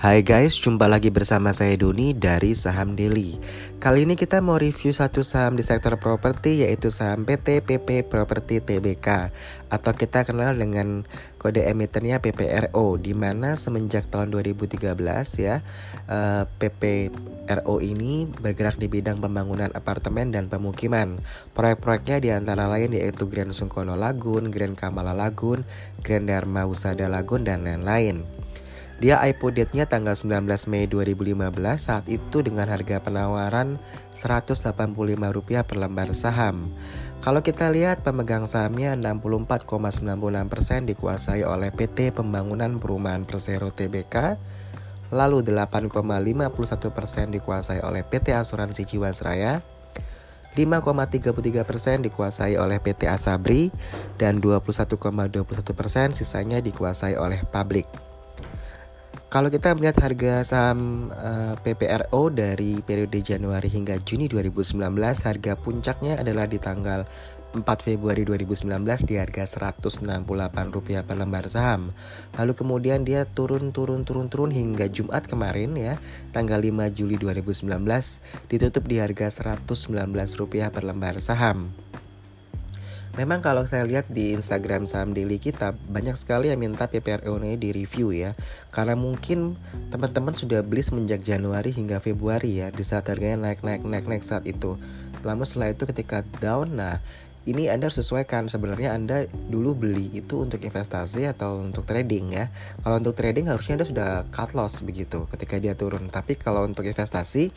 Hai guys, jumpa lagi bersama saya Doni dari Saham Daily. Kali ini kita mau review satu saham di sektor properti yaitu saham PT PP Property Tbk atau kita kenal dengan kode emitennya PPRO di mana semenjak tahun 2013 ya eh, PPRO ini bergerak di bidang pembangunan apartemen dan pemukiman. Proyek-proyeknya di antara lain yaitu Grand Sungkono Lagun, Grand Kamala Lagun, Grand Dharma Usada Lagun dan lain-lain. Dia IPO date-nya tanggal 19 Mei 2015 saat itu dengan harga penawaran Rp185 per lembar saham. Kalau kita lihat pemegang sahamnya 64,96% dikuasai oleh PT Pembangunan Perumahan Persero Tbk, lalu 8,51% dikuasai oleh PT Asuransi Jiwasraya, 5,33% dikuasai oleh PT Asabri, dan 21,21% sisanya dikuasai oleh publik. Kalau kita melihat harga saham uh, eh, PPRO dari periode Januari hingga Juni 2019, harga puncaknya adalah di tanggal 4 Februari 2019 di harga Rp168 per lembar saham. Lalu kemudian dia turun turun turun turun hingga Jumat kemarin ya, tanggal 5 Juli 2019 ditutup di harga Rp119 per lembar saham. Memang kalau saya lihat di Instagram saham daily kita banyak sekali yang minta PPRO ini di review ya Karena mungkin teman-teman sudah beli semenjak Januari hingga Februari ya Di saat harganya naik naik naik naik saat itu Lalu setelah itu ketika down nah ini Anda sesuaikan sebenarnya Anda dulu beli itu untuk investasi atau untuk trading ya. Kalau untuk trading harusnya Anda sudah cut loss begitu ketika dia turun. Tapi kalau untuk investasi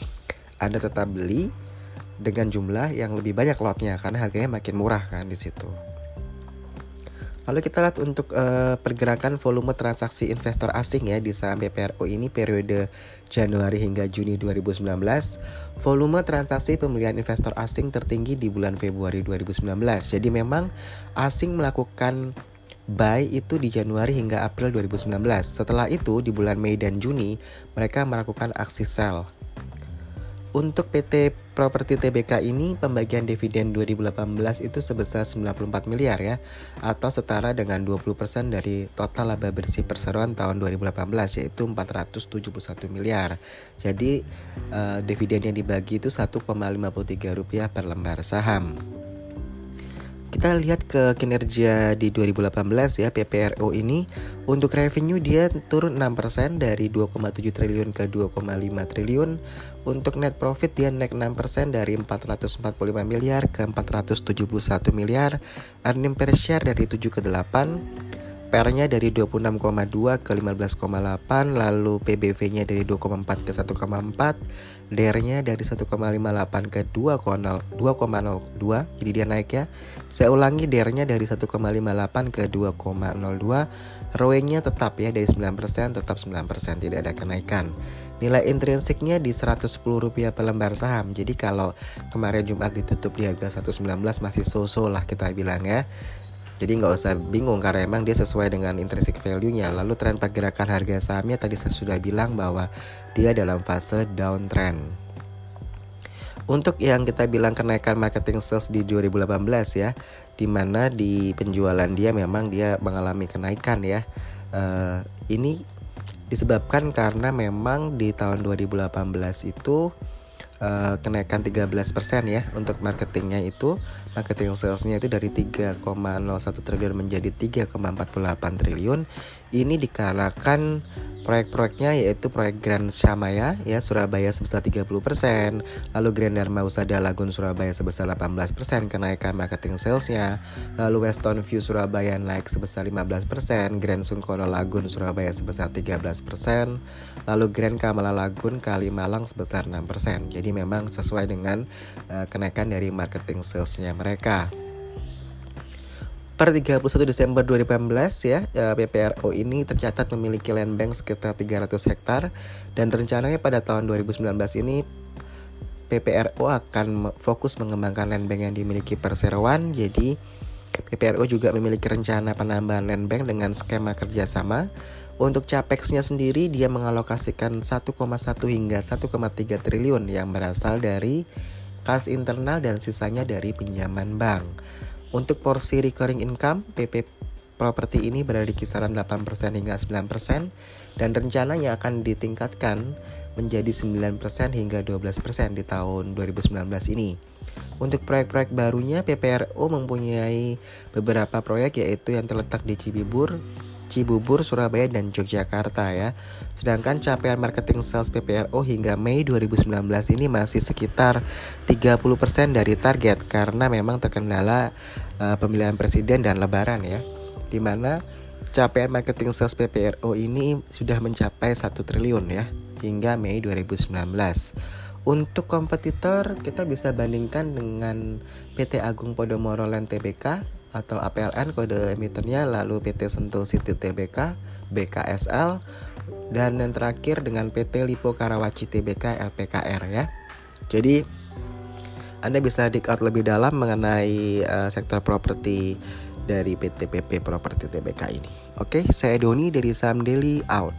Anda tetap beli dengan jumlah yang lebih banyak lotnya karena harganya makin murah kan di situ. Lalu kita lihat untuk uh, pergerakan volume transaksi investor asing ya di saham BPRO ini periode Januari hingga Juni 2019. Volume transaksi pembelian investor asing tertinggi di bulan Februari 2019. Jadi memang asing melakukan buy itu di Januari hingga April 2019. Setelah itu di bulan Mei dan Juni mereka melakukan aksi sell untuk PT Properti TBK ini pembagian dividen 2018 itu sebesar 94 miliar ya atau setara dengan 20% dari total laba bersih perseroan tahun 2018 yaitu 471 miliar. Jadi uh, dividen yang dibagi itu 1,53 rupiah per lembar saham. Kita lihat ke kinerja di 2018 ya PPRO ini untuk revenue dia turun 6% dari 2,7 triliun ke 2,5 triliun. Untuk net profit dia naik 6% dari 445 miliar ke 471 miliar. Earning per share dari 7 ke 8 PR-nya dari 26,2 ke 15,8, lalu PBV-nya dari 2,4 ke 1,4, DR-nya dari 1,58 ke 2,02, jadi dia naik ya. Saya ulangi DR-nya dari 1,58 ke 2,02, ROE-nya tetap ya dari 9%, tetap 9%, tidak ada kenaikan. Nilai intrinsiknya di 110 rupiah per lembar saham. Jadi kalau kemarin Jumat ditutup di harga 119 masih so-so lah kita bilang ya. Jadi nggak usah bingung karena emang dia sesuai dengan intrinsic value-nya. Lalu tren pergerakan harga sahamnya tadi saya sudah bilang bahwa dia dalam fase downtrend. Untuk yang kita bilang kenaikan marketing sales di 2018 ya, di mana di penjualan dia memang dia mengalami kenaikan ya. Uh, ini disebabkan karena memang di tahun 2018 itu uh, kenaikan 13% ya untuk marketingnya itu. Marketing salesnya itu dari 3,01 triliun menjadi 3,48 triliun. Ini dikarenakan Proyek-proyeknya yaitu proyek Grand Shamaya ya Surabaya sebesar 30%, lalu Grand Dharma Usada Lagun Surabaya sebesar 18% kenaikan marketing salesnya, lalu Weston View Surabaya naik sebesar 15%, Grand Sungkono Lagun Surabaya sebesar 13%, lalu Grand Kamala Lagun Kalimalang sebesar 6%. Jadi memang sesuai dengan uh, kenaikan dari marketing salesnya mereka per 31 Desember 2018 ya PPRO ini tercatat memiliki land bank sekitar 300 hektar dan rencananya pada tahun 2019 ini PPRO akan fokus mengembangkan land bank yang dimiliki perseroan jadi PPRO juga memiliki rencana penambahan land bank dengan skema kerjasama untuk capexnya sendiri dia mengalokasikan 1,1 hingga 1,3 triliun yang berasal dari kas internal dan sisanya dari pinjaman bank. Untuk porsi recurring income, PP properti ini berada di kisaran 8% hingga 9% dan rencananya akan ditingkatkan menjadi 9% hingga 12% di tahun 2019 ini. Untuk proyek-proyek barunya, PPRO mempunyai beberapa proyek yaitu yang terletak di Cibubur, Cibubur, Surabaya, dan Yogyakarta ya. Sedangkan capaian marketing sales PPRO hingga Mei 2019 ini masih sekitar 30% dari target karena memang terkendala uh, pemilihan presiden dan lebaran ya. Di mana capaian marketing sales PPRO ini sudah mencapai 1 triliun ya hingga Mei 2019. Untuk kompetitor kita bisa bandingkan dengan PT Agung Podomoro Land Tbk atau APLN kode emiternya lalu PT Sentul City Tbk, BKSL dan yang terakhir dengan PT Lipo Karawaci Tbk LPKR ya. Jadi Anda bisa dig out lebih dalam mengenai uh, sektor properti dari PT PP Properti Tbk ini. Oke, saya Doni dari Sam Daily out.